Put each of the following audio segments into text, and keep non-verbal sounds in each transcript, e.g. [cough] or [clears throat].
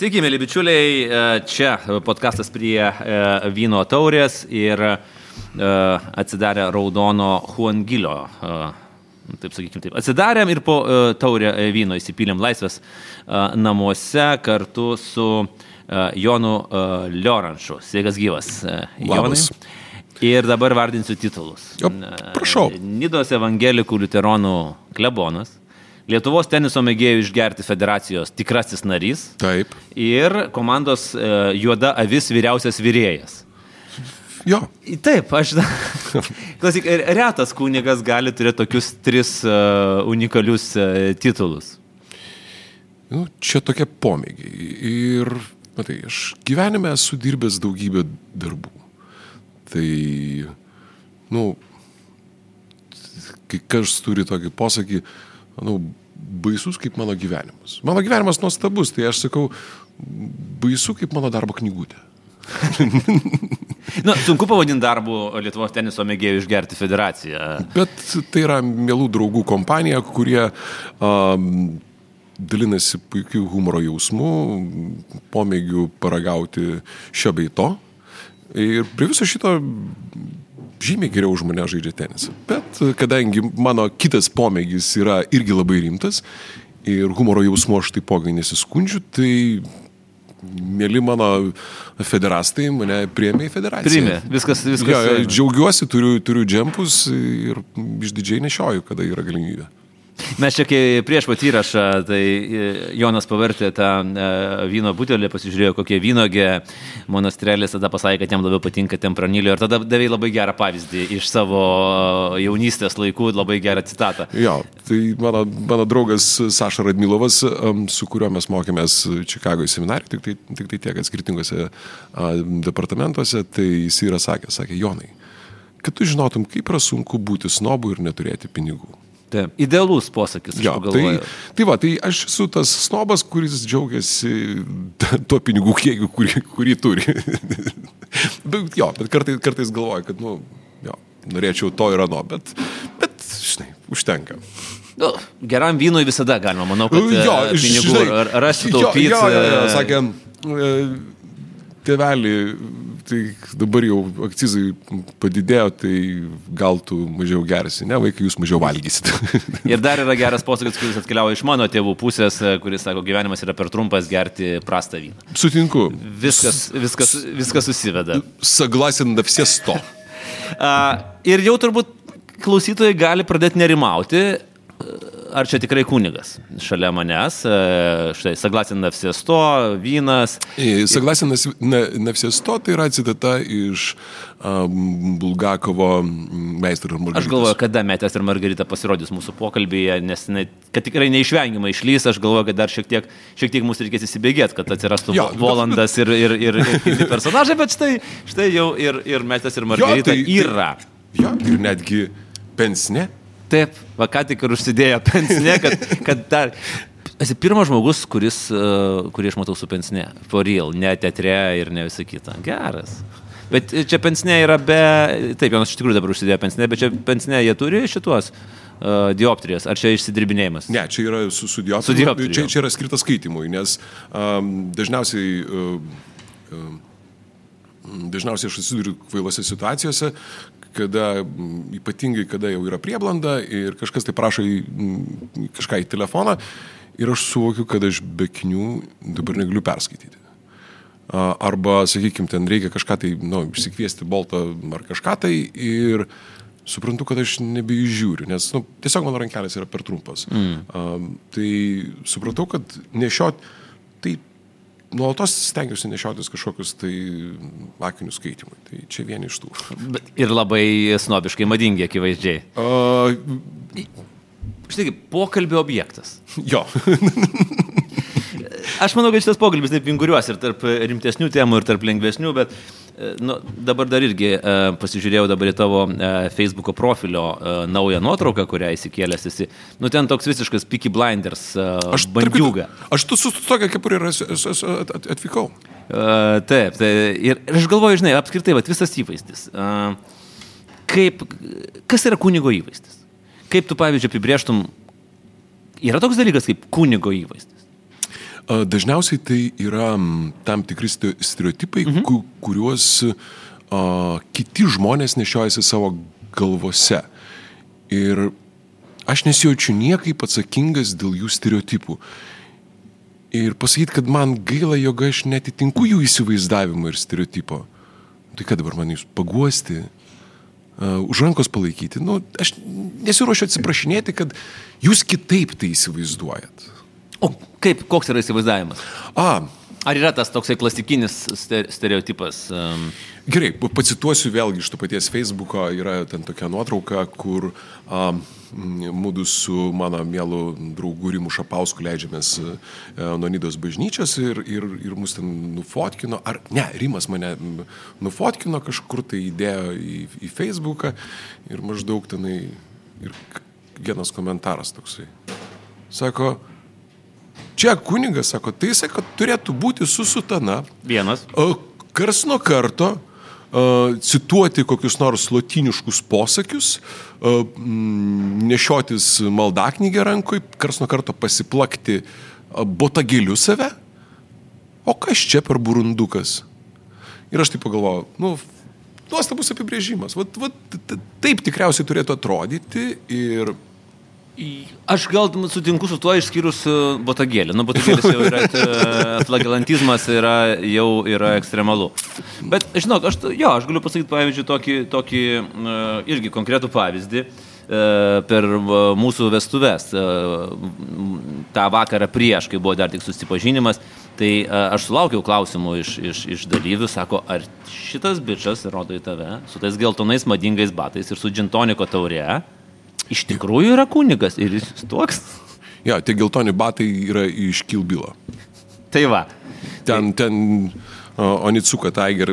Sveiki, mėly bičiuliai, e, čia podkastas prie e, vyno taurės ir e, atsidarė raudono Huangilio. Taip sakykime, taip. Atsidarėm ir po taurę vyno įsipylėm laisvės namuose kartu su Jonu Lioranšu. Sveikas gyvas. Jonai. Ir dabar vardinsiu titulus. O, prašau. Nidos evangelikų liuteronų klebonas. Lietuvos teniso mėgėjų išgerti federacijos tikrasis narys. Taip. Ir komandos e, Juoda avis vyriausias vyrėjas. Jo. Taip, aš. [laughs] Klausyk, retas kunigas gali turėti tokius tris uh, unikalius uh, titulus. Nu, čia tokie pomėgiai. Ir, matai, aš gyvenime esu dirbęs daugybę darbų. Tai, nu, kai kas turi tokį posakį, manau, baisus kaip mano gyvenimas. Mano gyvenimas nuostabus, tai aš sakau, baisu kaip mano darbo knygutė. [laughs] Na, sunku pavadinti darbu Lietuvos teniso mėgėjų išgerti federaciją. Bet tai yra mielų draugų kompanija, kurie um, dalinasi puikiu humoro jausmu, pomėgiu paragauti šio bei to. Ir prie viso šito žymiai geriau už mane žaidžia tenisą. Bet e, kadangi mano kitas pomėgis yra irgi labai rimtas ir humoro jausmo aš taipogi nesiskundžiu, tai mėly mano federastai mane priėmė į federaciją. Priėmė, viskas, viskas. Ja, džiaugiuosi, turiu, turiu džempus ir išdidžiai nešioju, kada yra galimybė. Mes čia prieš pat įrašą, tai e, Jonas pavartė tą e, vyno butelį, pasižiūrėjo, kokie vynogė monastrelis, tada pasakė, kad jam labiau patinka tempranilio ir tada davė labai gerą pavyzdį iš savo jaunystės laikų, labai gerą citatą. Jo, tai mano, mano draugas Saša Radmilovas, su kuriuo mes mokėmės Čikagoje seminarį, tik tai, tik tai tiek, skirtingose departamentuose, tai jis yra sakęs, sakė, Jonai, kad tu žinotum, kaip yra sunku būti snobu ir neturėti pinigų. Taip, idealus posakis. Jo, tai, tai va, tai aš esu tas snobas, kuris džiaugiasi [laughs] tuo pinigų kiekiu, kurį, kurį turi. [laughs] bet jo, bet kartais, kartais galvoju, kad, nu, jo, norėčiau to ir ano, bet, bet, žinai, užtenka. Nu, geram vynui visada galima, manau, kad jo, e, pinigų žinai, rasti taupyti. Jo, jo, jo, sakė, e, tėvelį tai dabar jau akcizai padidėjo, tai gal tu mažiau gersi, ne vaikai, jūs mažiau valgysite. [laughs] ir dar yra geras posakis, kuris atkeliauja iš mano tėvų pusės, kuris sako, gyvenimas yra per trumpas gerti prastą vyną. Sutinku. Viskas, viskas, viskas susiveda. Saglasin davsies to. [laughs] ir jau turbūt klausytojai gali pradėti nerimauti ar čia tikrai kunigas šalia manęs, e, štai Saglasin Nafsiesto, vynas. Saglasin Nafsiesto tai yra citata iš Bulgakovo Meistro ir Margarita. Aš galvoju, kada Metės ir Margarita pasirodys mūsų pokalbėje, nes ne, kad tikrai neišvengiamai išlys, aš galvoju, kad dar šiek tiek, šiek tiek mums reikės įsibėgėti, kad atsirastų jo, Volandas ir, ir, ir, ir kiti personažai, bet štai, štai jau ir, ir Metės ir Margarita jo, tai, yra. Tai, jo, ir netgi pensne Taip, va ką tik ir užsidėjo pensinė, kad, kad dar... Esi pirmas žmogus, kuris, uh, kurį aš matau su pensinė. For real, ne teatre ir ne visą kitą. Geras. Bet čia pensinė yra be... Taip, Jonas iš tikrųjų dabar užsidėjo pensinė, bet čia pensinė jie turi šituos uh, dioptrijas. Ar čia išsidirbinėjimas? Ne, čia yra su, su dioptrija. Su dioptrija. Čia, čia yra skirtas skaitimui, nes um, dažniausiai... Uh, Dažniausiai aš susiduriu kvailose situacijose, kada ypatingai, kada jau yra prieblanda ir kažkas tai prašo į, kažką į telefoną ir aš suvokiu, kad aš be kinių dabar negaliu perskaityti. Arba, sakykime, ten reikia kažką tai, nu, išsikviesti boltą ar kažką tai ir suprantu, kad aš nebeižiūriu, nes nu, tiesiog mano rankelės yra per trumpas. Mm. Um, tai supratau, kad nešiot, tai nuolatos stengiuosi nešiotis kažkokius tai akinių skaitimui. Tai čia vieni iš tų. Ir labai snobiškai madingi, akivaizdžiai. Uh, Štai, pokalbio objektas. Jo. [laughs] Aš manau, kad šitas pokalbis taip vinguriuos ir tarp rimtesnių temų, ir tarp lengvesnių, bet e, nu, dabar dar irgi uh, pasižiūrėjau dabar į tavo uh, Facebook'o profilio uh, naują nuotrauką, kurią įsikėlęs esi. Nu, ten toks visiškas Peaky Blinders uh, aš, bandiuga. Aš tu su tokia kepurė atvykau. Uh, taip, tai, ir, ir aš galvoju, žinai, apskritai, vat, visas įvaizdis. Uh, kaip, kas yra kunigo įvaizdis? Kaip tu, pavyzdžiui, apibrieštum, yra toks dalykas kaip kunigo įvaizdis? Dažniausiai tai yra tam tikri stereotipai, mhm. kuriuos kiti žmonės nešiojasi savo galvose. Ir aš nesijaučiu niekaip atsakingas dėl jų stereotipų. Ir pasakyti, kad man gaila, jog aš netitinku jų įsivaizdavimo ir stereotipo. Tai ką dabar man jūs paguosti, uh, už rankos palaikyti? Nu, aš nesiuošiu atsiprašinėti, kad jūs kitaip tai įsivaizduojat. O kaip, koks yra įsivaizdavimas? A. Ar yra tas toksai klasikinis stereotipas? Um... Gerai, pacituosiu vėlgi iš to paties Facebooko, yra ten tokia nuotrauka, kur um, mūdu su mano mielu draugu Rimu Šapausku leidžiamės uh, nuo Nidos bažnyčios ir, ir, ir mus ten nufotkino, ar ne, Rimas mane nufotkino kažkur tai įdėjo į, į Facebooką ir maždaug tenai ir vienas komentaras toksai. Sako, čia kunigas sako, tai jisai, kad turėtų būti su sutana. Vienas. Kars nuo karto cituoti kokius nors lotiniškus posakius, uh, nešiotis maldaknygę rankui, kars nuo karto pasiplakti botagėliu save. O kas čia per burundukas? Ir aš taip pagalvojau, nu, nuostabus apibrėžimas. Vat, vat, taip tikriausiai turėtų atrodyti ir Aš gal sutinku su tuo išskyrus e, botagėlį. Nu, botagėlis jau yra, e, flagelantizmas yra, jau yra ekstremalu. Bet, žinok, aš, jo, aš galiu pasakyti, pavyzdžiui, tokį, tokį e, irgi konkretų pavyzdį per mūsų vestuves. Ta vakarą prieš, kai buvo dar tik susipažinimas, tai aš sulaukiau klausimų iš, iš, iš dalyvių, sako, ar šitas bičias, rodo į tave, su tais geltonais madingais batais ir su džintoniko taurė, iš tikrųjų yra kunigas ir jis toks. Jo, tie geltoni batai yra iš Kilbilo. Tai va. Ten, ten Onitsuka Tiger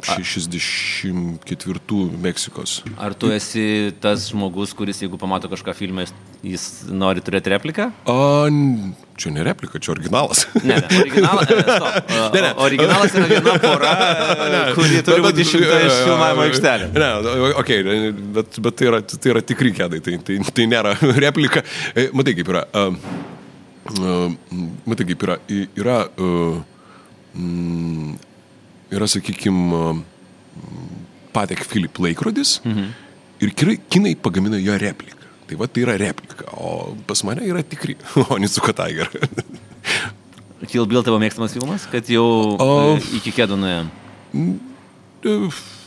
64 Meksikos. Ar tu esi tas žmogus, kuris, jeigu pamato kažką filmę, jis nori turėti repliką? O, čia ne replika, čia originalas. Ne, ne, originalas, ne, stop. [laughs] ne, ne. originalas yra viena pora, [laughs] ne, kuri turi būti išimta iš filmavimo aikštelės. Ne, okei, okay, bet, bet tai, yra, tai yra tikri kėdai, tai, tai, tai nėra [laughs] replika. E, matai, kaip yra. Uh, matai, kaip yra. Yra uh, mm, yra, sakykime, Patek Philip laikrodis mhm. ir kinai pagamina jo repliką. Tai va tai yra replika, o pas mane yra tikri, [laughs] o Nitsuka Tiger. [laughs] Kill Bill tavo mėgstamas filmas, kad jau o... E, iki kėdų nuėjom? E,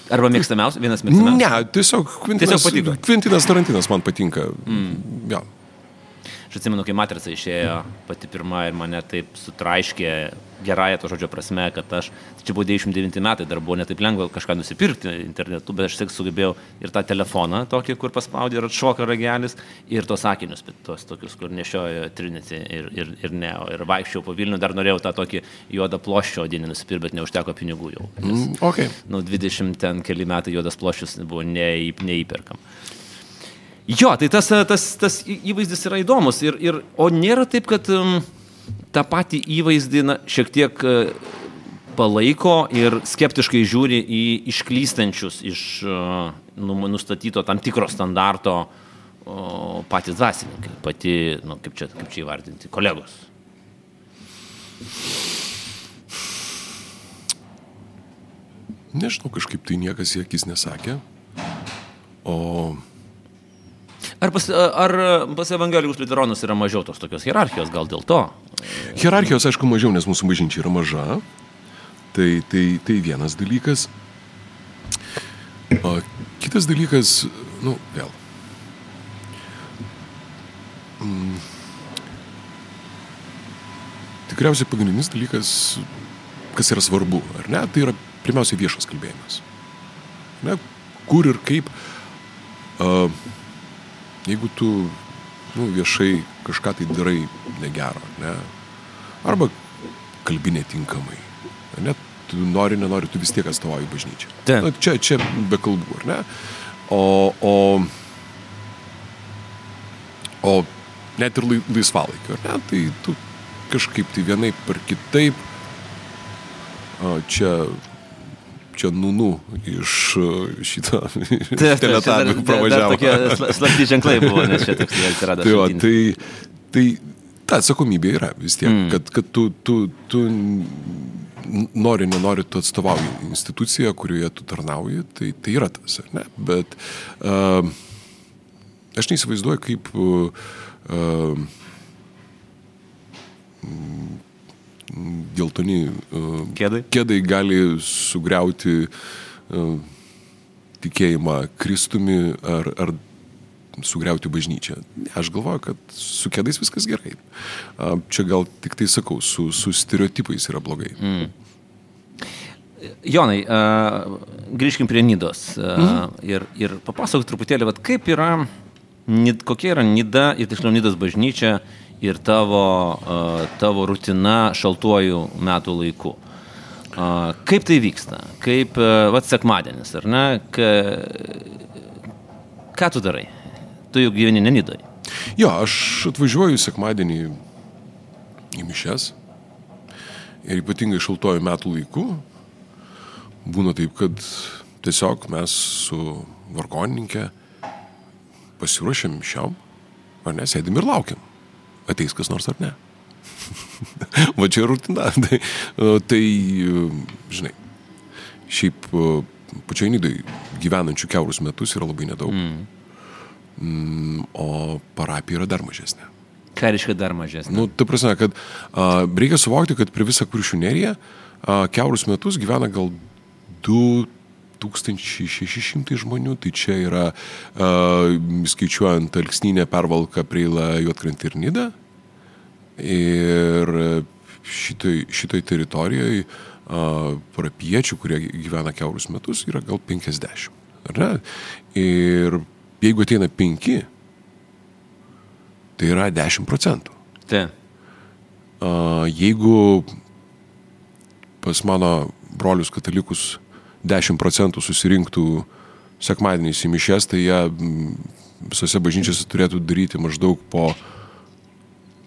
Arba mėgstamiausias, vienas mėgstamiausias? Ne, tiesiog Kvintinas, tiesiog Kvintinas Tarantinas man patinka. Mm. Ja. Aš atsimenu, kai Matrica išėjo pati pirma ir mane taip sutraiškė gerąją to žodžio prasme, kad aš, tai čia buvo 99 metai, dar buvo netaip lengva kažką nusipirkti internetu, bet aš tik sugebėjau ir tą telefoną tokį, kur paspaudė ir atšoka ragelis, ir tos sakinius, tos tokius, kur nešiojo Trinity ir, ir, ir Neo, ir vaikščiau po Vilnių, dar norėjau tą tokį juodą ploščio odinį nusipirkti, bet neužteko pinigų jau. Nes, mm, okay. Nu, 20 ten keli metai juodas ploščius buvo neįp, neįperkam. Jo, tai tas, tas, tas įvaizdis yra įdomus. Ir, ir, o nėra taip, kad um, tą patį įvaizdį na, šiek tiek uh, palaiko ir skeptiškai žiūri į išklystančius iš uh, nustatyto tam tikro standarto patys dvasininkai, pati, nu, kaip, čia, kaip čia įvardinti, kolegos. Nežinau, kažkaip tai niekas į akis nesakė. O Ar pas, ar pas evangelikus liuteronus yra mažiau tos tokios hierarchijos, gal dėl to? Hierarchijos, aišku, mažiau, nes mūsų bažnyčia yra maža. Tai, tai, tai vienas dalykas. O kitas dalykas, nu, vėl. Mm. Tikriausiai pagrindinis dalykas, kas yra svarbu, ar ne, tai yra pirmiausia viešas kalbėjimas. Ne, kur ir kaip. Uh, jeigu tu nu, viešai kažką tai darai negero, ne? arba kalbi netinkamai, ne? tu nori, nenori, tu vis tiek atstovauji bažnyčią. Na, čia, čia be kalbų, ar ne? O, o, o net ir laisvalaikio, ar ne? Tai tu kažkaip tai vienaip ar kitaip čia čia nunu iš šito teletabių pravažiavo. Tokie slapti ženklai buvo, nes čia toks atsirado. Tai, va, tai, tai, ta atsakomybė yra vis tiek, mm. kad, kad tu, tu, tu nori, nenori, tu atstovauji instituciją, kurioje tu tarnauji, tai, tai yra tas, ne? Bet uh, aš neįsivaizduoju, kaip uh, uh, geltoni uh, kėdai. kėdai gali sugriauti uh, tikėjimą Kristumi ar, ar sugriauti bažnyčią. Aš galvoju, kad su kėdais viskas gerai. Čia gal tik tai sakau, su, su stereotipais yra blogai. Mm. Jonai, grįžkim prie Nidos mm. ir, ir papasakok truputėlį, vat, kaip yra, kokia yra Nida ir tiksliau Nidos bažnyčia ir tavo, uh, tavo rutina šaltuoju metų laiku. Kaip tai vyksta? Kaip, uh, vat, sekmadienis, ar ne? Ka, ką tu darai? Tu jau gyveni Nenidoje. Jo, aš atvažiuoju sekmadienį į mišes ir ypatingai šaltuoju metų laiku būna taip, kad tiesiog mes su vargonininkė pasiruošėm šiam, ar ne, sėdim ir laukiam. Ateis kas nors ar ne. [laughs] Va čia rutina. [laughs] tai, tai, žinai, šiaip pačiai nidai gyvenančių keurus metus yra labai nedaug. Mm. Mm, o parapija yra dar mažesnė. Ką reiškia dar mažesnė? Nu, ta prasme, kad a, reikia suvokti, kad prie visą kuršių neriją keurus metus gyvena gal 2600 žmonių, tai čia yra a, skaičiuojant Alksninę pervalką Preilą Juotkrantį ir Nidą. Ir šitoj, šitoj teritorijoje parapiečių, kurie gyvena keurus metus, yra gal 50. Ar ne? Ir Jeigu ateina 5, tai yra 10 procentų. Tai. Jeigu pas mano brolius katalikus 10 procentų susirinktų sekmadieniais į mišes, tai jie visose bažnyčiose turėtų daryti maždaug po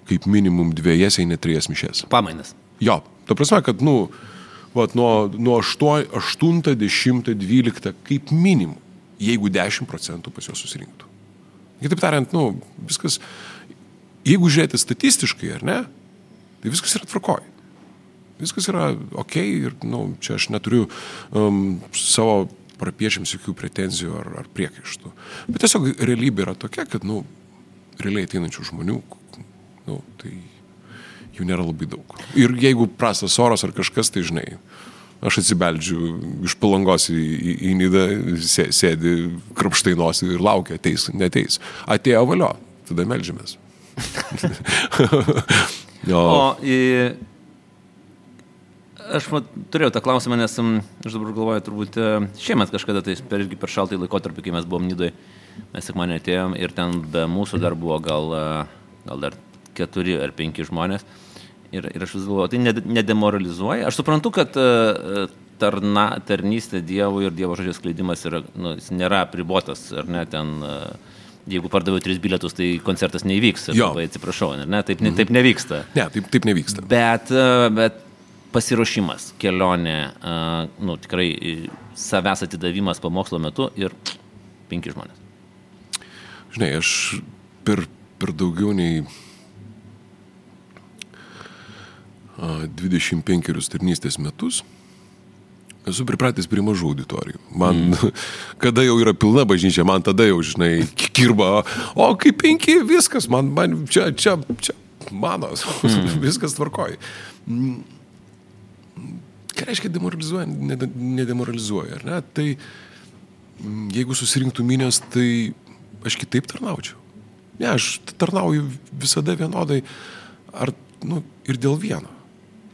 kaip minimum dviejas, jei ne trijas mišes. Pamainas. Jo, ta prasme, kad, nu, vat, nuo, nuo 8, 8, 10, 12 kaip minimum jeigu 10 procentų pas juos susirinktų. Kitaip tariant, nu, viskas, jeigu žiūrėti statistiškai, ar ne, tai viskas yra tvarkoj. Viskas yra ok ir, nu, čia aš neturiu um, savo parapiečiams jokių pretenzijų ar, ar priekaištų. Bet tiesiog realybė yra tokia, kad, nu, realiai ateinančių žmonių, nu, tai jų nėra labai daug. Ir jeigu prastas oras ar kažkas, tai žinai, Aš atsibeldžiu iš palangos į, į, į Nidą, sėdi krapštai nosį ir laukia, ateis, neteis. Atėjo valio, tada melžiamės. [laughs] [laughs] o, į... Aš mat, turėjau tą klausimą, nes aš dabar galvoju, turbūt e, šiemet kažkada, tai per, per šaltą laikotarpį, kai mes buvom Nidoje, mes tik mane atėjom ir ten be mūsų dar buvo gal, e, gal dar keturi ar penki žmonės. Ir, ir aš vis galvoju, tai nedemoralizuoja. Aš suprantu, kad e, tarna, tarnystė Dievui ir Dievo žodžio skleidimas yra, nu, nėra pribotas, ar ne, ten, jeigu pardaviau tris bilietus, tai koncertas neįvyks. Labai atsiprašau, ne, taip, ne, taip nevyksta. Ne, taip, taip nevyksta. Bet, bet pasiruošimas, kelionė, nu, tikrai savęs atidavimas pamokslo metu ir penki žmonės. Žinai, aš per, per daugiau nei 25 tarnystės metus esu pripratęs prie mažų auditorijų. Man, mm. [laughs] kada jau yra pilna bažnyčia, man tada jau, žinai, kirba, o kaip penki, viskas, man, man čia, čia, čia mano, [laughs] mm. viskas tvarkoja. Ką reiškia demoralizuoja, nedemoralizuoja, ar ne? Tai mm, jeigu susirinktų minės, tai aš kitaip tarnaučiau. Ne, aš tarnauju visada vienodai, ar, nu, ir dėl vieno.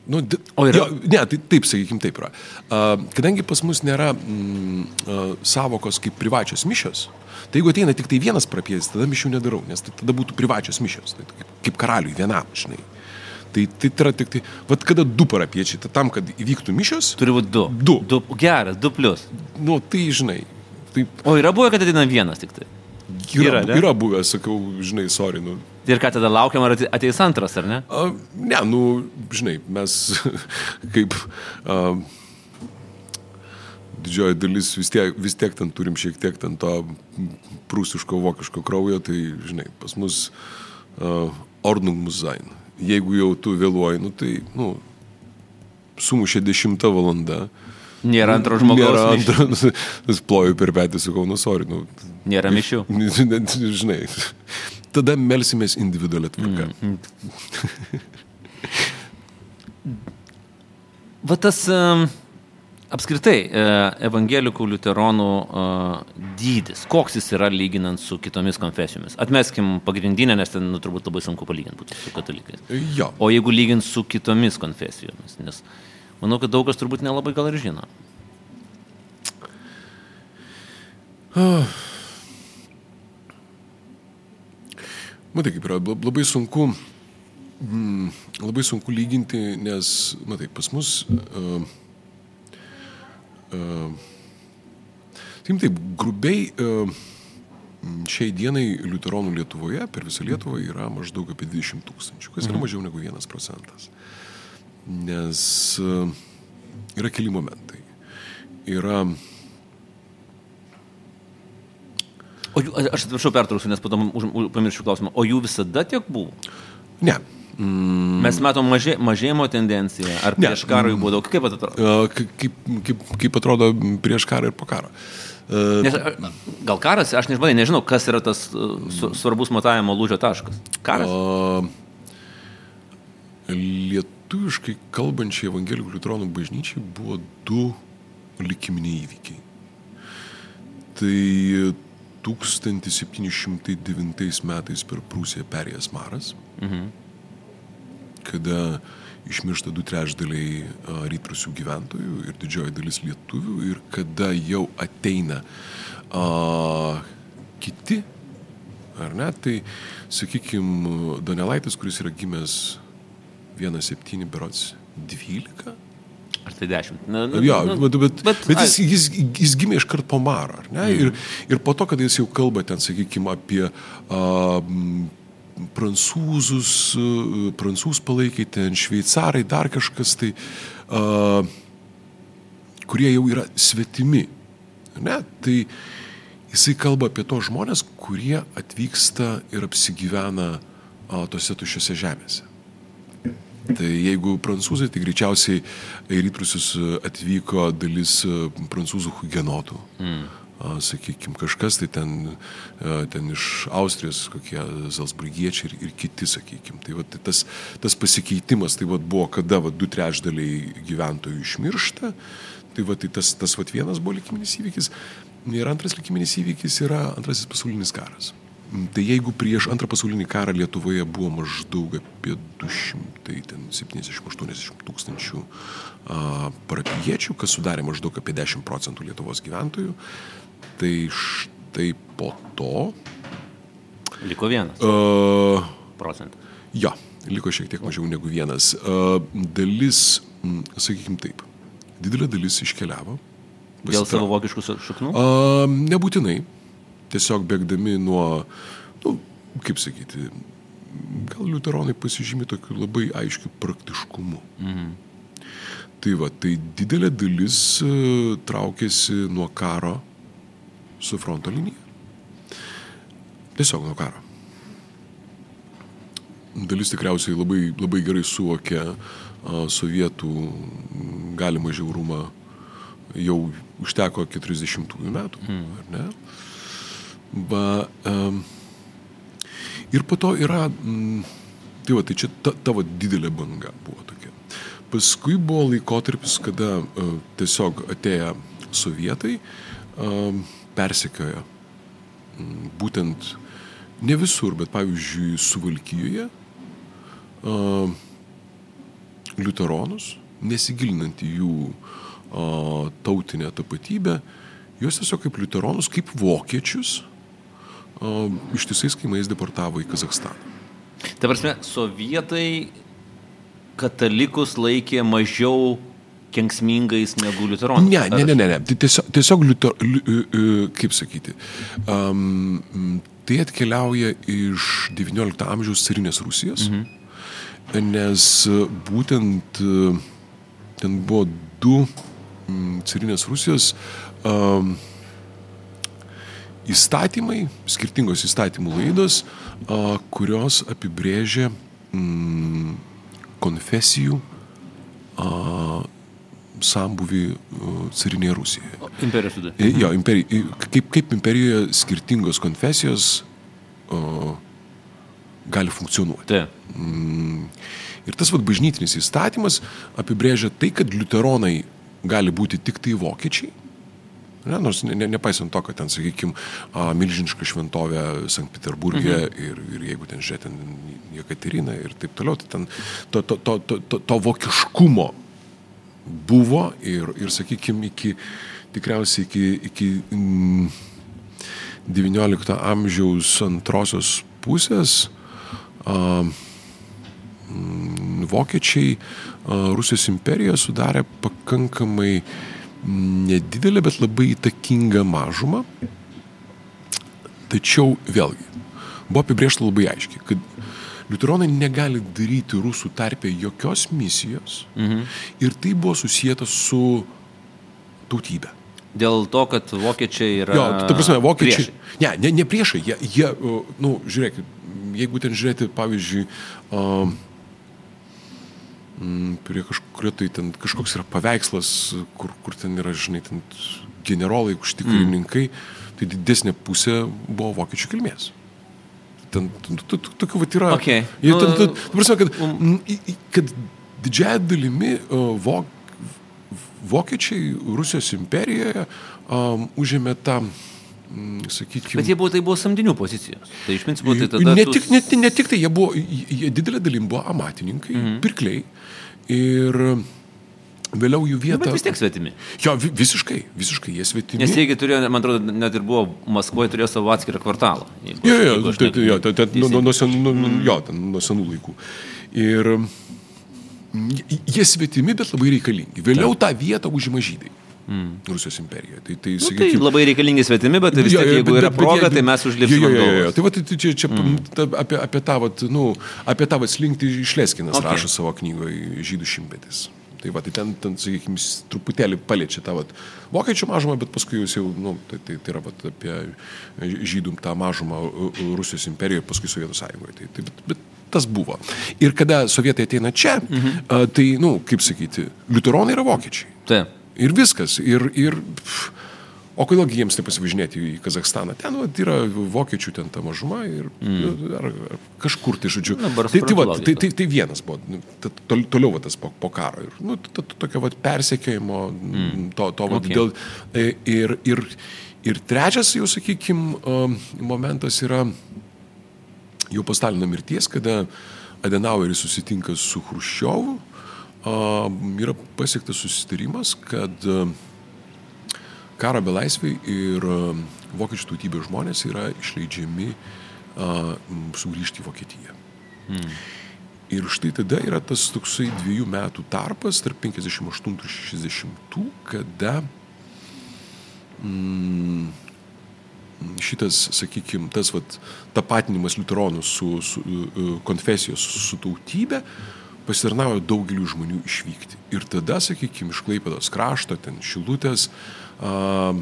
Nu, o yra? Jo, ne, tai taip, sakykim, taip yra. Uh, kadangi pas mus nėra mm, uh, savokos kaip privačios mišios, tai jeigu ateina tik tai vienas prapėdis, tada mišių nedarau, nes tai tada būtų privačios mišios, tai kaip, kaip karaliui vienam, žinai. Tai, tai yra tik tai, vad kada du parapiečiai, tai tam, kad įvyktų mišios. Turi būti du. Du. du. Geras, du plus. Nu, tai žinai. Tai... O yra buvę, kad ateina vienas tik tai. Yra, yra, yra buvę, sakau, žinai, sorry. Nu. Ir ką tada laukiam, ar ateis antras, ar ne? A, ne, nu, žinai, mes [laughs] kaip a, didžioji dalis vis tiek, vis tiek ten turim šiek tiek ten to prūsiško, vokiško kraujo, tai, žinai, pas mus a, Ordnung muss sein. Jeigu jau tu vėluoji, nu, tai, nu, sumušė 10 valanda. Nėra antro žmogaus. Nėra antro, nu, [laughs] ploju per petį, sakau, nu, sorry. Nu, Nėra mišių. [laughs] Žinai, tada melsimės individualią tvarką. Mm. [laughs] Va tas um, apskritai e, evangelikų liuteronų uh, dydis, koks jis yra lyginant su kitomis konfesijomis. Atmeskim pagrindinę, nes ten nu, turbūt labai sunku palyginti būtų su katalikais. Jo. O jeigu lygint su kitomis konfesijomis, nes manau, kad daug kas turbūt nelabai gal ir žino. Uh. [sighs] Matai, kaip yra labai sunku, mm, labai sunku lyginti, nes, matai, pas mus uh, Uh, taip, grubiai uh, šiai dienai liuteronų Lietuvoje per visą Lietuvą yra maždaug apie 20 tūkstančių, kas yra mhm. mažiau negu 1 procentas. Nes uh, yra keli momentai. Yra O jų, aš atsiprašau pertrauksiu, nes potom pamiršiu klausimą. O jų visada tiek buvo? Ne. Mm. Mes matom mažė, mažėjimo tendenciją. Ar prieš ne. karą jų buvo daug? Kaip atrodo? Kaip, kaip, kaip atrodo prieš karą ir po karo? Nes, gal karas, aš nežinau, nežinau, kas yra tas svarbus matavimo lūžio taškas. Karas. Lietuviškai kalbančiai evangelikų liutronų bažnyčiai buvo du likiminiai įvykiai. Tai 1709 metais per Prūsiją perėjęs Maras. Mhm kada išmiršta du trečdaliai rytrusių gyventojų ir didžioji dalis lietuvių ir kada jau ateina a, kiti, ar ne, tai, sakykime, Donelaitis, kuris yra gimęs 1,7 berots 12. Ar tai 10? Na, na, jo, na, bet, bet, bet, bet jis, jis, jis gimė iškart po Maro, ar ne? Mm. Ir, ir po to, kada jis jau kalba ten, sakykime, apie uh, prancūzus, e, prancūzų palaikai, ten šveicarai, dar kažkas tai, uh, kurie jau yra svetimi. Ne? Tai jisai kalba apie tos žmonės, kurie atvyksta ir apsigyvena uh, tose tušiose žemėse. Tai jeigu prancūzai, tai greičiausiai į rytrusius atvyko dalis prancūzų hugenotų. Mm sakykime, kažkas tai ten, ten iš Austrijos, kokie Zalsburgiečiai ir, ir kiti, sakykime. Tai, va, tai tas, tas pasikeitimas tai va, buvo, kada va, du trečdaliai gyventojų išmiršta. Tai, va, tai tas, tas va, vienas buvo likiminis įvykis. Ir antras likiminis įvykis yra antrasis pasaulinis karas. Tai jeigu prieš antrą pasaulinį karą Lietuvoje buvo maždaug apie 270-80 tūkstančių parapiečių, kas sudarė maždaug apie 10 procentų Lietuvos gyventojų, Tai štai po to. Liko vienas. Uh, procentas. Jo, liko šiek tiek mažiau negu vienas. Uh, dalis, mm, sakykime taip, didelė dalis iškeliavo. Pasitra... Dėl savo vokiškų šaknų? Uh, nebūtinai. Tiesiog bėgdami nuo, nu, kaip sakyti, gal liuteronai pasižymi tokiu labai aiškiu praktiškumu. Mhm. Tai va, tai didelė dalis traukėsi nuo karo su fronto linija. Tiesiog nuo karo. Dalis tikriausiai labai, labai gerai suvokė sovietų galimą žiaurumą jau užteko 40-ųjų metų, mm. ar ne? Ba, um, ir po to yra, mm, tai va, tai čia ta, tavo didelė banga buvo tokia. Paskui buvo laikotarpis, kada uh, tiesiog atėję sovietai, uh, persekiojo mm, būtent ne visur, bet pavyzdžiui, Suvalkyjoje uh, liuteronus, nesigilinant į jų uh, tautinę tapatybę, juos tiesiog kaip liuteronus, kaip vokiečius uh, ištisais kaimais deportavo į Kazakstaną. Ta prasme, sovietai katalikus laikė mažiau kenksmingais negu liuteronai. Ne, ne, ne, ne, ne. Tai tiesiog, tiesiog liuter, li, kaip sakyti, um, tai atkeliauja iš XIX amžiaus carinės Rusijos, mhm. nes būtent ten buvo du carinės Rusijos um, įstatymai, skirtingos įstatymų laidos, a, kurios apibrėžia mm, konfesijų a, sambuvi carinėje Rusijoje. Imperijos tada. Jo, imperij, kaip, kaip imperijoje skirtingos konfesijos o, gali funkcionuoti. Taip. Mm, ir tas vad bažnytinis įstatymas apibrėžia tai, kad liuteronai gali būti tik tai vokiečiai. Ne, nors ne, ne, nepaisant to, kad ten, sakykime, milžiniška šventovė Sankt Peterburgė mhm. ir, ir jeigu ten žiūrėt, ten Jekaterina ir taip toliau, tai ten to, to, to, to, to, to vokiškumo buvo ir, ir sakykime, iki, tikriausiai iki, iki mm, XIX amžiaus antrosios pusės a, mm, vokiečiai a, Rusijos imperiją sudarė pakankamai nedidelę, bet labai įtakingą mažumą. Tačiau vėlgi, buvo apibriešta labai aiškiai, kad liuteronai negali daryti rusų tarpė jokios misijos mhm. ir tai buvo susijęta su tautybė. Dėl to, kad vokiečiai yra. Jo, ta prasme, vokiečiai. Priešai. Ne, ne, ne priešai, jie, jie nu, žiūrėkit, jeigu ten žiūrėti, pavyzdžiui, uh, prie kažkurio tai ten kažkoks yra paveikslas, kur, kur ten yra, žinai, ten generolai, užtikrininkai, mm. tai didesnė pusė buvo vokiečių kilmės. Ten tokių vat yra. Okay. Jie, ten, ten, prasme, kad, um. kad didžiąją dalimi uh, vok, vokiečiai Rusijos imperijoje um, užėmė tą sakykime. Bet jie buvo, tai buvo samdinių pozicijos. Tai iš principo tai tada. Ne tik, ne, ne tik tai, jie buvo, jie didelė dalim buvo amatininkai, -hmm. pirkliai. Ir vėliau jų vieta. Bet vis tiek svetimi. Jo, visiškai, visiškai jie svetimi. Nes jeigu turėjo, man atrodo, net ir buvo Maskvoje turėjo savo atskirą kvartalą. Jeigu, jo, jo, jeigu tai, jo, tai, tai, nuo, nuo, sen, nu, mm. jo, nuo senų laikų. Ir jie svetimi, bet labai reikalingi. Vėliau tą vietą užima žydai. Mm. Rusijos imperijoje. Tai, tai, nu, sakykim, tai labai reikalingi svetimi, bet vis tiek, ja, ja, jeigu bet, yra proga, bet, tai mes užlipsime. Jo, jo, jo, jo. Tai va, tai čia, čia mm. ta, apie, apie tą, vat, nu, apie tą vat slinkti išleskinas okay. rašo savo knygoje Žydų šimtmetis. Tai va, tai ten, ten sakykime, truputėlį paliečia tą vat, vokiečių mažumą, bet paskui jūs jau, nu, tai, tai, tai yra vat, apie žydų tą mažumą Rusijos imperijoje, paskui Sovietų sąjungoje. Tai, tai, bet, bet tas buvo. Ir kada sovietai ateina čia, -hmm. a, tai, na, nu, kaip sakyti, liuteronai yra vokiečiai. Taip. Ir viskas. Ir, ir, pff, o kodėlgi jiems nepasivažinėti į Kazakstaną? Ten va, yra vokiečių ten ta mažuma ir mm. ar, ar kažkur tai žodžiu. Na, tai, tai, va, tai, tai, tai vienas buvo, nu, tol, toliau va, tas po, po karo. Ir, nu, tokio va, persekėjimo, mm. to, to va, okay. dėl. E, ir, ir, ir trečias, jau sakykime, momentas yra jau po Stalino mirties, kada Adenaueris susitinka su Hruščiovu yra pasiektas susitarimas, kad karo belaisviai ir vokiečių tautybės žmonės yra išleidžiami sugrįžti į Vokietiją. Hmm. Ir štai tada yra tas toksai dviejų metų tarpas tarp 58 ir 60, kada mm, šitas, sakykime, tas vat, tapatinimas liuteronų su, su konfesijos, su tautybė, uh, pasitarnauja daugeliu žmonių išvykti. Ir tada, sakykime, iš Klaipėdos krašto, ten Šilutės, a,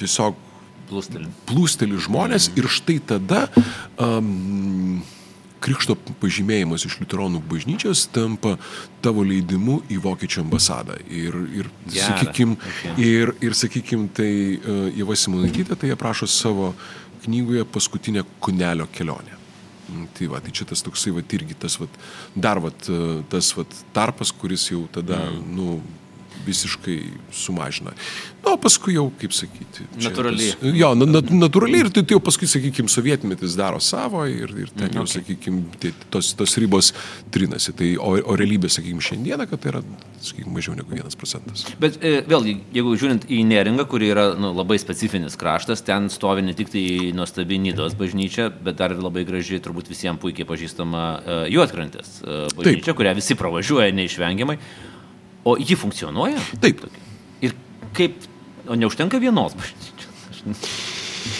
tiesiog plūsteli, plūsteli žmonės mm. ir štai tada um, krikšto pažymėjimas iš liuteronų bažnyčios tampa tavo leidimu į Vokiečių ambasadą. Ir, ir sakykime, okay. ir, ir, sakykim, tai uh, Jeva Simonaitytė tai aprašo savo knygoje paskutinę kunelio kelionę. Mm, tai va, tai čia tas toksai va irgi tas va, dar va, tas va tarpas, kuris jau tada, mm. nu, visiškai sumažina. Na, o paskui jau, kaip sakyti. Natūraliai. Tas, jo, na, na, natūraliai ir tai, tai jau paskui, sakykime, sovietmetis daro savo ir, ir ten jau, okay. sakykime, tos, tos ribos trinasi. Tai, o, o realybė, sakykime, šiandieną, kad tai yra, sakykime, mažiau negu vienas procentas. Bet e, vėlgi, jeigu žiūrint į neringą, kuri yra nu, labai specifinis kraštas, ten stovi ne tik tai nuostabi Nidos bažnyčia, bet dar ir labai graži, turbūt visiems puikiai pažįstama e, Juotkrantės e, bažnyčia, Taip. kurią visi pravažiuoja neišvengiamai. O ji funkcionuoja? Taip. Ir kaip, o neužtenka vienos bažnyčios?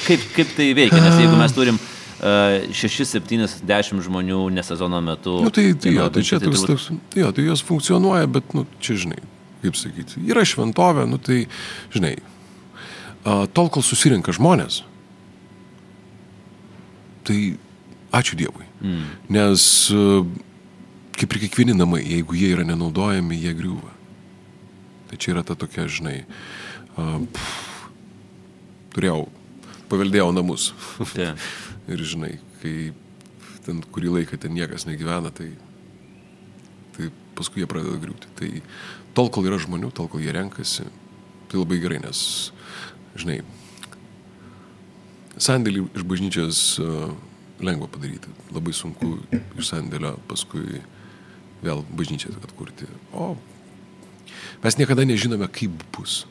Kaip, kaip tai veikia? Nes jeigu mes turim uh, 6, 7, 10 žmonių nesezono metu. Nu, tai, tai, jo, tai čia tai toks, toks, tai, jo, tai jos funkcionuoja, bet, nu, čia žinai, kaip sakyti, yra šventovė, nu, tai, žinai, tol, kol susirinka žmonės, tai ačiū Dievui. Mm. Nes kaip ir kiekvieni namai, jeigu jie yra nenaudojami, jie griūva. Tai čia yra ta tokia, žinai, uh, pff, turėjau, paveldėjau namus. Yeah. [laughs] ir žinai, kai ten kurį laiką ten niekas negyvena, tai, tai paskui jie pradeda griūti. Tai tol, kol yra žmonių, tol, kol jie renkasi, tai labai gerai, nes, žinai, sandėlį iš bažnyčios uh, lengva padaryti, labai sunku iš sandėlio paskui vėl bažnyčią atkurti. O mes niekada nežinome, kaip bus.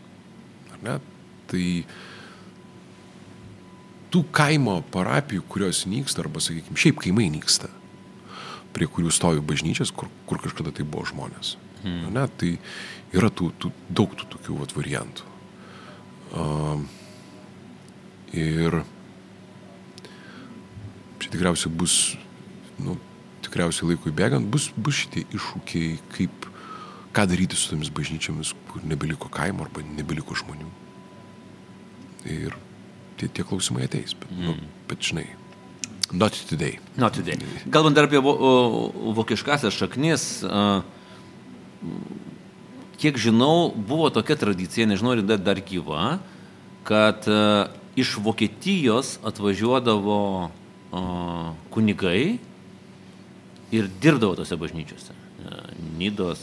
Ar ne? Tai tų kaimo parapijų, kurios nyksta, arba, sakykime, šiaip kaimai nyksta, prie kurių stovi bažnyčias, kur, kur kažkada tai buvo žmonės. Hmm. Ne, tai yra tų, tų, daug tų tokių vat, variantų. Uh, ir čia tikriausiai bus nu, tikriausiai laikui bėgant bus, bus šitie iššūkiai, kaip, ką daryti su tomis bažnyčiamis, kur nebeliko kaimo arba nebeliko žmonių. Ir tie, tie klausimai ateis, bet, mm. nu, bet žinai, not today. Not today. Kalbant dar apie vo, vokiškasias šaknis, kiek žinau, buvo tokia tradicija, nežinau, ar dar, dar gyva, kad iš Vokietijos atvažiuodavo kunigai ir dirbdavo tose bažnyčiose. Nidos.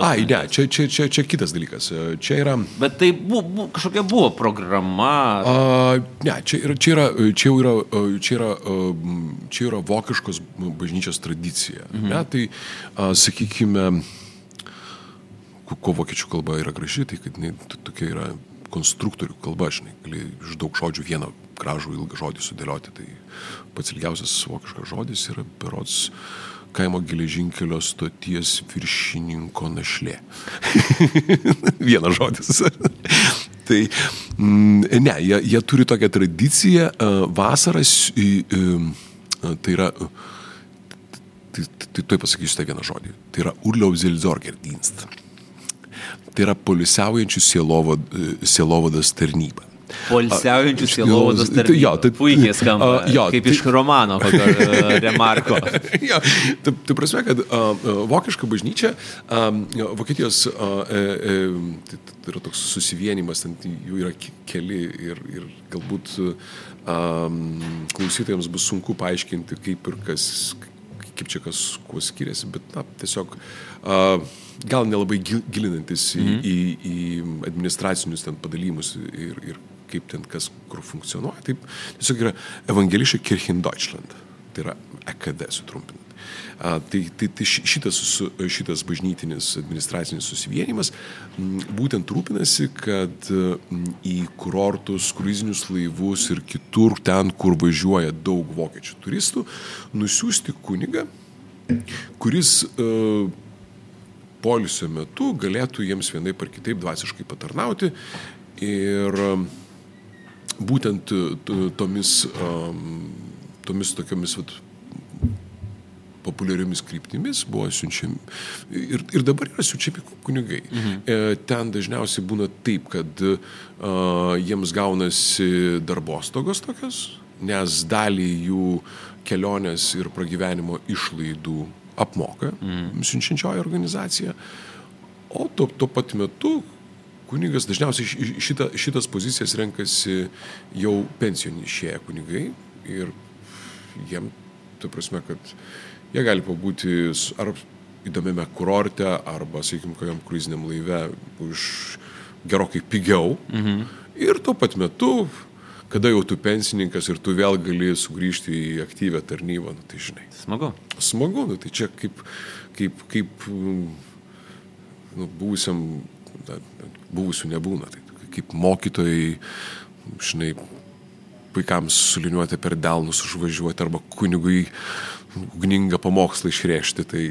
Ai, ne, čia, čia, čia, čia kitas dalykas. Čia yra. Bet tai bu, bu, kažkokia buvo programa. A, ne, čia, yra, čia, yra, čia, yra, čia, yra, čia yra vokiškos bažnyčios tradicija. Mhm. Ne, tai, a, sakykime, ko vokiečių kalba yra graži, tai kad jinai tokia yra konstruktorių kalba, žinai, gali iš daug žodžių vieną gražų ilgą žodį sudėlioti. Tai pats ilgiausias vokiškas žodis yra berots kaimo geležinkelio stoties viršininko našlė. [laughs] Vienas žodis. [laughs] tai mm, ne, jie, jie turi tokią tradiciją vasaras, tai yra, tai, tai tuoj pasakysiu tą vieną žodį, tai yra Urlaubsilzorgerdienst. Tai yra polisiaujančių sielovados tarnyba. Polsiaujančių sielovados tarnybos. Jo, tai puikiai [laughs] skamba. A, jo, kaip tai, iš romano kokio uh, [laughs] remarko. [laughs] jo, tai, tai prasme, kad uh, vokiška bažnyčia, um, Vokietijos uh, e, tai, tai yra toks susivienimas, ten jų yra keli ir, ir galbūt um, klausytojams bus sunku paaiškinti, kaip ir kas, kaip čia kas kuo skiriasi, bet na, tiesiog uh, gal nelabai gilinantis į, mm -hmm. į, į administracinius ten padalymus ir, ir kaip ten kas kur funkcionuoja. Taip, tiesiog yra Evangelische Kirchen Deutschland. Tai yra EKD sutrumpinant. A, tai, tai, tai šitas, šitas bažnytinis administracinis susivienimas būtent rūpinasi, kad į kurortus, kruizinius laivus ir kitur ten, kur važiuoja daug vokiečių turistų, nusiųsti kunigą, kuris uh, polisio metu galėtų jiems vienaip ar kitaip dvasiškai patarnauti ir uh, būtent e, tomis, tomis tokiamis vat, populiariomis kryptimis buvo siunčiami. Ir, ir dabar yra siunčiami kunigai. Mhm. E, ten dažniausiai būna taip, kad uh, jiems gaunasi darbostogos tokios, nes dalį jų kelionės ir pragyvenimo išlaidų apmoka mhm. siunčiančioji organizacija. O tuo, tuo pat metu kunigas dažniausiai šita, šitas pozicijas renkasi jau pensijonį išėję kunigai ir jiem, ta prasme, kad jie gali pabūti ar įdomiame kurorte arba, sakykime, kokiam kruiziniam laive už gerokai pigiau. Mhm. Ir tuo pat metu, kada jau tu pensininkas ir tu vėl gali sugrįžti į aktyvę tarnybą, nu, tai žinai. Smagu. Smagu, nu, tai čia kaip, kaip, kaip nu, buvusiam na, buvusių nebūna. Tai kaip mokytojai, žinai, vaikams suliniuoti per delnus užvažiuoti arba kunigui ugningą pamokslą išrėžti, tai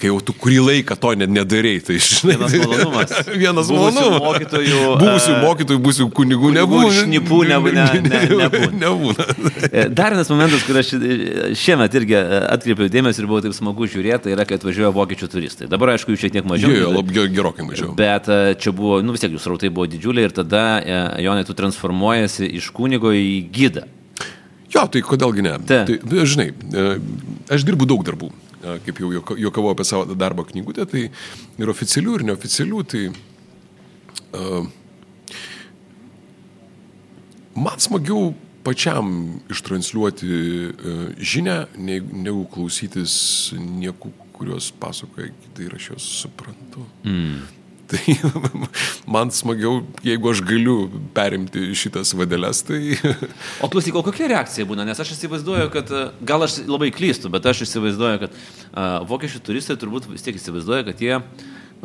kai jau tu kurį laiką to net nedarai, tai žinai. Vienas malonumas. [laughs] Vienas malonumas. Mokytojų, buvusių mokytojų, buvusių kunigų nebūna. Šnipų nebūna. Ne, ne, nebūna. [laughs] Dar vienas momentas, kur aš šiemet irgi atkreipiau dėmesį ir buvo taip smagu žiūrėti, tai yra, kad važiuoja vokiečių turistai. Dabar, aišku, jų šiek tiek mažiau. Jo, jo, gerokai mažiau. Bet čia buvo, nu vis tiek jų srautai buvo didžiuliai ir tada, Jonai, tu transformuojasi iš kunigo į gydą. Jo, tai kodėlgi ne. Ta. Tai, žinai, aš dirbu daug darbų kaip jau juokavau apie savo darbo knygutę, tai ir oficialių, ir neoficialių, tai uh, man smagiau pačiam ištransliuoti uh, žinę, negu klausytis niekų, kuriuos pasakoja kitai ir aš juos suprantu. Mm. Tai [laughs] man smagiau, jeigu aš galiu perimti šitas vadeles, tai... [laughs] o klausyk, o kokia reakcija būna? Nes aš įsivaizduoju, kad, gal aš labai klystu, bet aš įsivaizduoju, kad uh, vokiečių turistai turbūt vis tiek įsivaizduoja, kad jie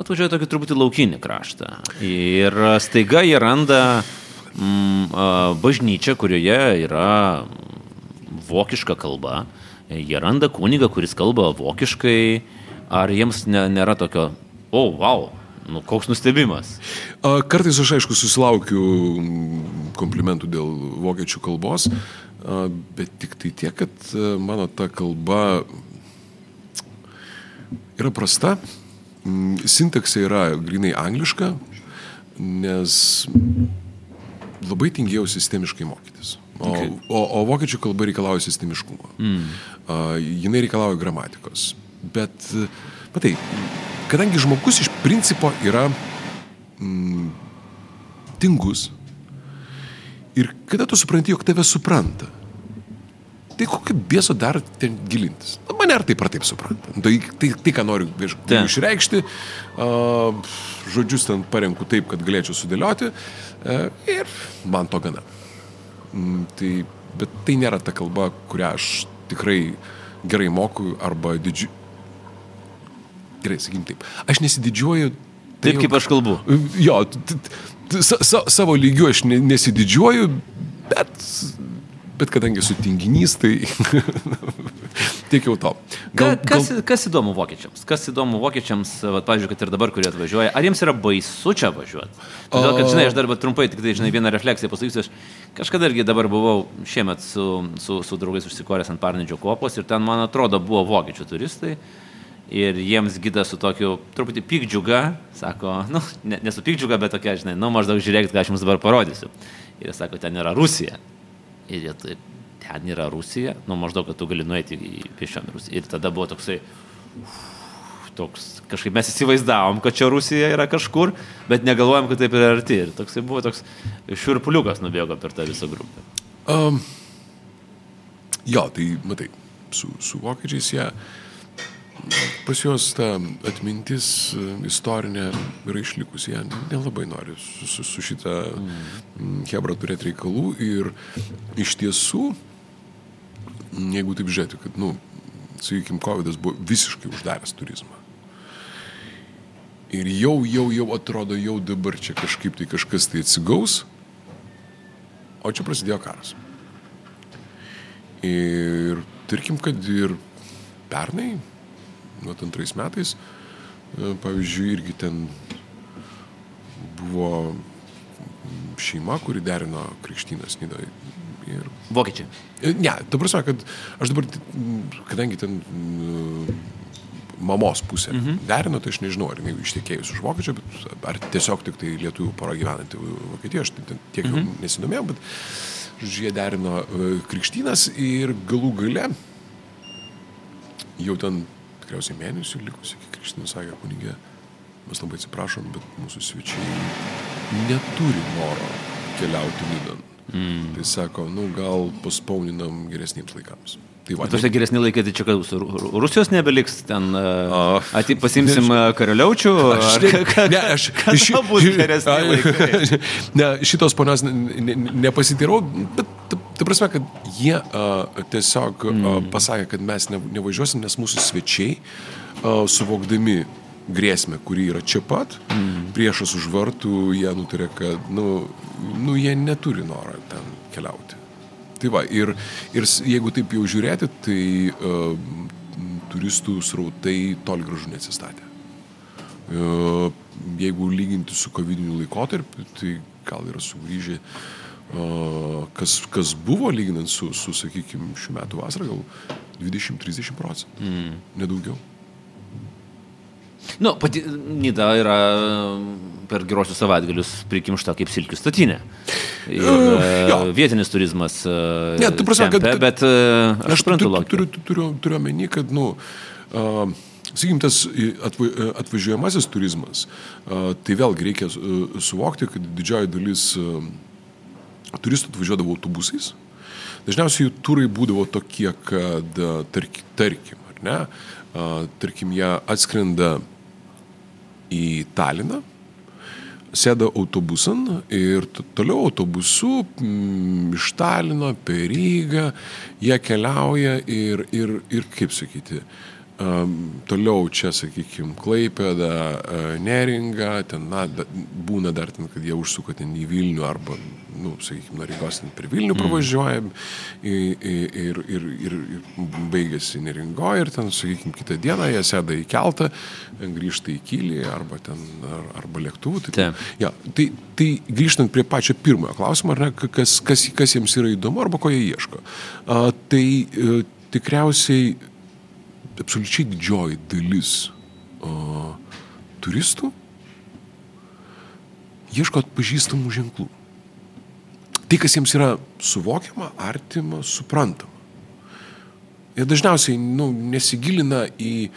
atvažiuoja tokį truputį laukinį kraštą. Ir staiga jie randa mm, uh, bažnyčią, kurioje yra vokiška kalba. Jie randa kunigą, kuris kalba vokiškai. Ar jiems ne, nėra tokio, o, oh, wow, Nu, koks nustebimas? Kartais aš aišku susilaukiu komplimentų dėl vokiečių kalbos, bet tik tai tiek, kad mano ta kalba yra prasta, sintaksė yra grinai angliška, nes labai tingėjau sistemiškai mokytis. O, okay. o, o vokiečių kalba reikalauja sistemiškumo. Mm. Uh, jinai reikalauja gramatikos. Bet, matai, kadangi žmogus iš principo yra mm, tingus ir kada tu supranti, jog tave supranta, tai kokio bėso dar ten gilintis? Na, mane ar taip ar taip supranta. Tai, tai, tai ką noriu tai išreikšti, uh, žodžius ten parenku taip, kad galėčiau sudėlioti uh, ir man to gana. Mm, tai, bet tai nėra ta kalba, kurią aš tikrai gerai moku arba didžiu, gerai, sakykim taip, aš nesididžiuoju. Tai taip, jau, kaip aš kalbu. Jo, sa, sa, savo lygiu aš ne, nesididžiuoju, bet, bet kadangi esu tinginys, tai [laughs] tiek jau to. Gal, Ka, kas, gal... kas įdomu vokiečiams? Kas įdomu vokiečiams, va, pavyzdžiui, kad ir dabar, kurie atvažiuoja, ar jiems yra baisu čia važiuoti? Todėl, kad, žinai, aš dar trumpai, tik tai, žinai, vieną refleksiją pasakysiu, aš kažkada irgi dabar buvau šiemet su, su, su draugais užsikoręs ant Parnidžio kopos ir ten, man atrodo, buvo vokiečių turistai ir jiems gydas su tokiu truputį pikdžiuga, sako, nu, ne, nesu pikdžiuga, bet tokia, žinai, nu, maždaug žiūrėkit, ką aš jums dabar parodysiu. Ir jis sako, ten yra Rusija. Ir jie taip, ten yra Rusija, nu, maždaug, kad tu gali nueiti į pieščiam Rusiją. Ir tada buvo toksai, uf, toks, kažkaip mes įsivaizdavom, kad čia Rusija yra kažkur, bet negalvojom, kad taip yra arti. Ir toksai buvo toks šiurpuliukas nubėgo per tą visą grupę. Um, jo, tai matai, su, su vokiečiais jie... Yeah pas juos ta atmintis istorinė yra išlikusi, jie nelabai nori su, su, šitą mm. Hebra turėti reikalų ir iš tiesų, jeigu taip žiūrėti, kad, nu, sakykime, COVID buvo visiškai uždaręs turizmą. Ir jau, jau, jau atrodo, jau dabar čia kažkaip tai kažkas tai atsigaus, o čia prasidėjo karas. Ir tarkim, kad ir pernai nuo antrais metais, e, pavyzdžiui, irgi ten buvo šeima, kuri derino krikštynas Nidoje. Ir... Vokiečiai. E, ne, ta prasme, kad aš dabar, kadangi ten e, mamos pusė mhm. derino, tai aš nežinau, ar jinai ištekėjus už vokiečio, ar tiesiog tik tai lietuvių pora gyvenanti Vokietijoje, aš tiek jau mhm. nesidomėjau, bet žodžiu, jie derino krikštynas ir galų gale jau ten tikriausiai mėnesių likus iki krikštyno sakė kunigė, mes labai atsiprašom, bet mūsų svečiai neturi noro keliauti Nidan. Mm. Tai sako, nu gal paspauninam geresniems laikams. Tai va, Tuose geresni laikai, tai čia kad Rusijos nebeliks, ten uh, ati, pasimsim ne, karaliaučių, aš, ką, ne, aš, iš, bus geresni [laughs] laikai. Ne, šitos ponios nepasitirau, bet ta prasme, kad jie uh, tiesiog uh, pasakė, kad mes ne, nevažiuosim, nes mūsų svečiai, uh, suvokdami grėsmę, kuri yra čia pat, mm. priešas už vartų, jie nutarė, kad, nu, nu, jie neturi norą ten keliauti. Tai va, ir, ir jeigu taip jau žiūrėti, tai uh, turistų srautai toli gražu neatsistatė. E, jeigu lyginti su COVID laikotarpiu, tai gal yra sugrįžę, kas, kas buvo lyginant su, su sakykime, šių metų vasarą, gal 20-30 procentų, mm. nedaugiau. Nu, pati Nida yra per gerosius savaitgalius prikimšta kaip silkių statinė. Ir, uh, vietinis turizmas. Uh, ne, tu prasme, kad. Bet uh, aš suprantu, turiu, turiu, turiu, turiu omeny, kad, nu, uh, Sakykim, tas atvažiuojamasis turizmas, tai vėlgi reikia suvokti, kad didžioji dalis turistų atvažiuodavo autobusais. Dažniausiai jų turai būdavo tokie, kad tarkim, tarkim ar ne, tarkim, jie atskrenda į Taliną, sėda autobusan ir toliau autobusu m, iš Talino per Rygą jie keliauja ir, ir, ir kaip sakyti, uh, Toliau čia, sakykime, Klaipėda, Neringa, ten na, būna dar ten, kad jie užsuka ten į Vilnių arba, nu, sakykime, nuo Rygos ten per Vilnių mm. pravažiuoja ir, ir, ir, ir, ir baigėsi Neringoje ir ten, sakykime, kitą dieną jie sėda į keltą, grįžta į Kylį arba ten, ar, arba lėktuvų. Tai, ja, tai, tai grįžtant prie pačio pirmojo klausimo, ar ne, kas, kas, kas jiems yra įdomu arba ko jie ieško. A, tai a, e, tikriausiai absoliučiai didžioji dalis o, turistų ieško atpažįstamų ženklų. Tai, kas jiems yra suvokiama, artima, suprantama. Jie dažniausiai nu, nesigilina į,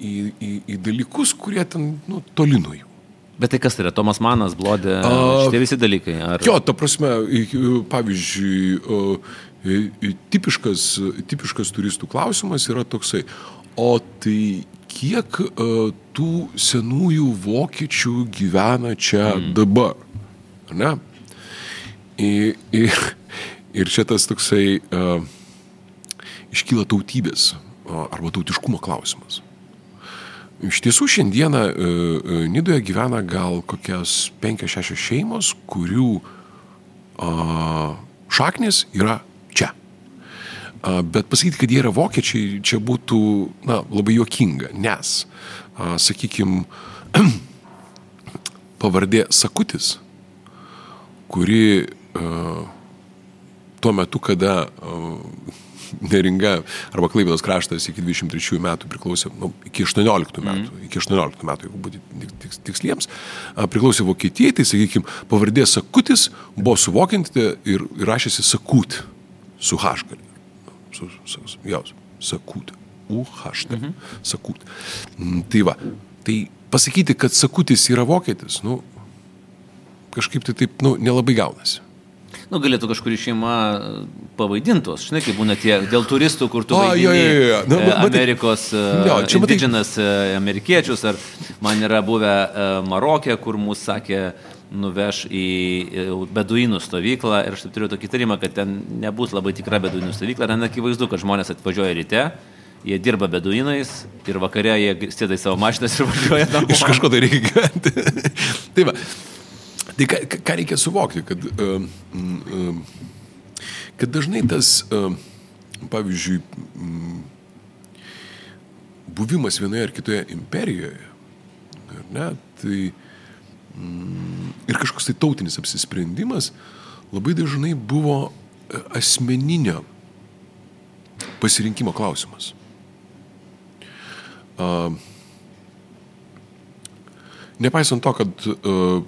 į, į, į dalykus, kurie ten nu, toli nuo jų. Bet tai kas tai yra? Tomas Manas, Blodė, šitie visi dalykai? Ar... Jo, ta prasme, pavyzdžiui, tipiškas, tipiškas turistų klausimas yra toksai, O tai kiek uh, tų senųjų vokiečių gyvena čia mm. dabar? Ne? Ir, ir, ir čia tas toksai uh, iškyla tautybės uh, arba tautiškumo klausimas. Iš tiesų šiandieną uh, Nidoje gyvena gal kokias 5-6 šeimos, kurių uh, šaknis yra Bet pasakyti, kad jie yra vokiečiai, čia būtų na, labai juokinga, nes, sakykime, [clears throat] pavardė Sakutis, kuri tuo metu, kada [laughs] Neringa arba Klaipėdos kraštas iki 23 metų priklausė, nu, iki 18 metų, mm. iki 18 metų, jeigu būti tiks, tiksliems, priklausė Vokietijai, tai, sakykime, pavardė Sakutis buvo suvokinti ir rašėsi Sakut su Haškaliu su, su, su, jaus, sakut. UHT. Mhm. Sakut. Mm, tai va, tai pasakyti, kad sakutis yra vokietis, nu, kažkaip tai taip, nu, nelabai gaunasi. Nu, galėtų kažkuri šeima pavaidintos, žinai, kaip būna tie dėl turistų, kur tu vaidini jo, jo, jo. Nu, matai, Amerikos jo, čia matai... amerikiečius, ar man yra buvę Marokė, kur mūsų sakė, nuveš į beduinų stovyklą ir aš turiu tokį tarimą, kad ten nebus labai tikra beduinų stovykla, ir akivaizdu, kad žmonės atvažiuoja ryte, jie dirba beduinais ir vakare jie sėda į savo mašinas ir važiuoja namo. Iš kažko tai reikia gyventi. [laughs] tai va, tai ką, ką reikia suvokti, kad, uh, uh, kad dažnai tas, uh, pavyzdžiui, buvimas vienoje ar kitoje imperijoje, ar ne, tai ir kažkoks tai tautinis apsisprendimas labai dažnai buvo e, asmeninio pasirinkimo klausimas. Nepaisant to, kad, uh,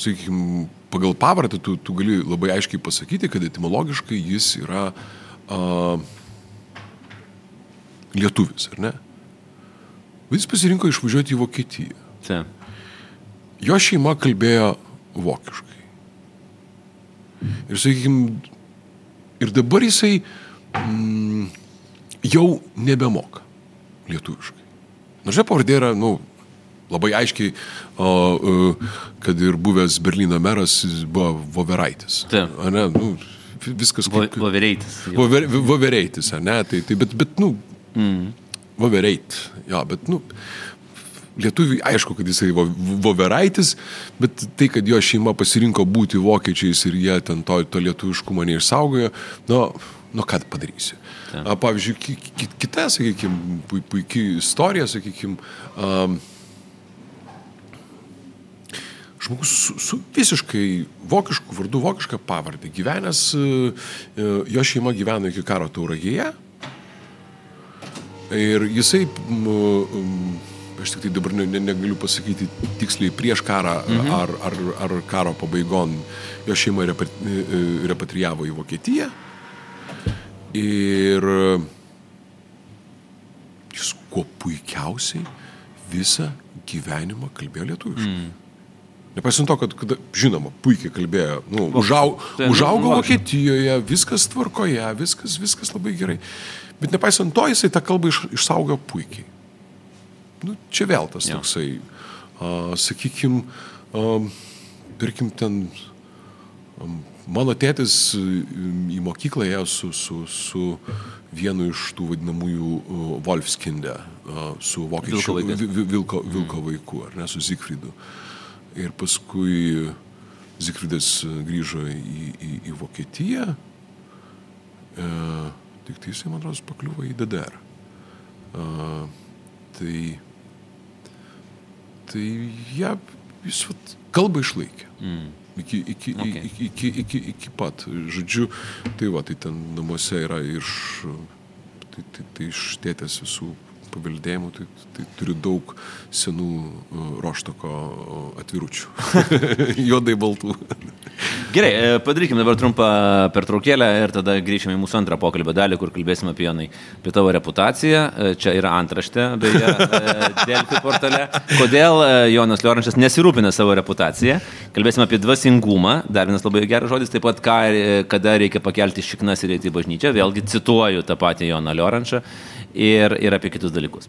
sakykime, pagal pavardę tu, tu gali labai aiškiai pasakyti, kad etimologiškai jis yra lietuvis, ar ne? Bet jis pasirinko išvažiuoti į Vokietiją. Taip. Jo šeima kalbėjo vokiškai. Ir sakykime, ir dabar jisai mm, jau nebemoka lietuviškai. Nors jo pavardė yra, nu, labai aiškiai, o, o, kad ir buvęs Berlyno meras buvo Voveraitis. Taip. Ne, nu, viskas kaip... Vovereitis. Vover, vovereitis, ne, tai, tai bet, bet, nu, mm. Vovereit, jo, bet, nu, lietuviui aišku, kad jisai voveraitis, bet tai, kad jo šeima pasirinko būti vokiečiais ir jie ten to, to lietuviškumo neišsaugojo, nu, nu ką padarysi. Ta. Pavyzdžiui, kita, sakykime, puikiai istorija, sakykime, um, žmogus su, su visiškai vokišku vardu, vokišką pavardę, gyvenęs, e, e, jo šeima gyveno iki karo tauragėje. Ir jisai, aš tik tai dabar ne, ne, negaliu pasakyti tiksliai prieš karą mhm. ar, ar, ar karo pabaigon, jo šeima e, repatrijavo į Vokietiją. Ir jis kuo puikiausiai visą gyvenimą kalbėjo lietuviškai. Mm. Nepaisant to, kad, kad, žinoma, puikiai kalbėjo, nu, užau, užaugo Vokietijoje, viskas tvarkoje, viskas, viskas labai gerai. Bet nepaisant to, jisai tą kalbą iš, išsaugo puikiai. Nu, čia vėl tas ja. toksai, uh, sakykim, um, tarkim, ten um, mano tėtis į mokyklą ėjo su, su, su vienu iš tų vadinamųjų uh, Wolfskinde, uh, su vokiečių vilko, vilko, vilko vaiku, ar ne, su Zigfridu. Uh, Ir paskui Zikridas grįžo į, į, į Vokietiją. E, tik tai jisai, man atrodo, pakliuvo į DDR. E, tai, tai ja, jis vat, kalbą išlaikė. Mm. Iki, iki, okay. iki, iki, iki, iki pat. Žodžiu, tai va, tai ten namuose yra iš, tai, tai, tai iš tėtės visų paveldėjimų, tai, tai turiu daug senų e, roštoko atviručių. [laughs] Juodai baltų. Gerai, e, padarykime dabar trumpą pertraukėlę ir tada grįšime į mūsų antrą pokalbio dalį, kur kalbėsime apie, Jonai, apie tavo reputaciją. E, čia yra antraštė, beje, Delfi portale. Kodėl Jonas Liorančias nesirūpina savo reputaciją. Kalbėsime apie dvasingumą, dar vienas labai geras žodis, taip pat ką, kada reikia pakelti šiknas ir eiti į bažnyčią. Vėlgi cituoju tą patį Joną Liorančią ir, ir apie kitus dalykus.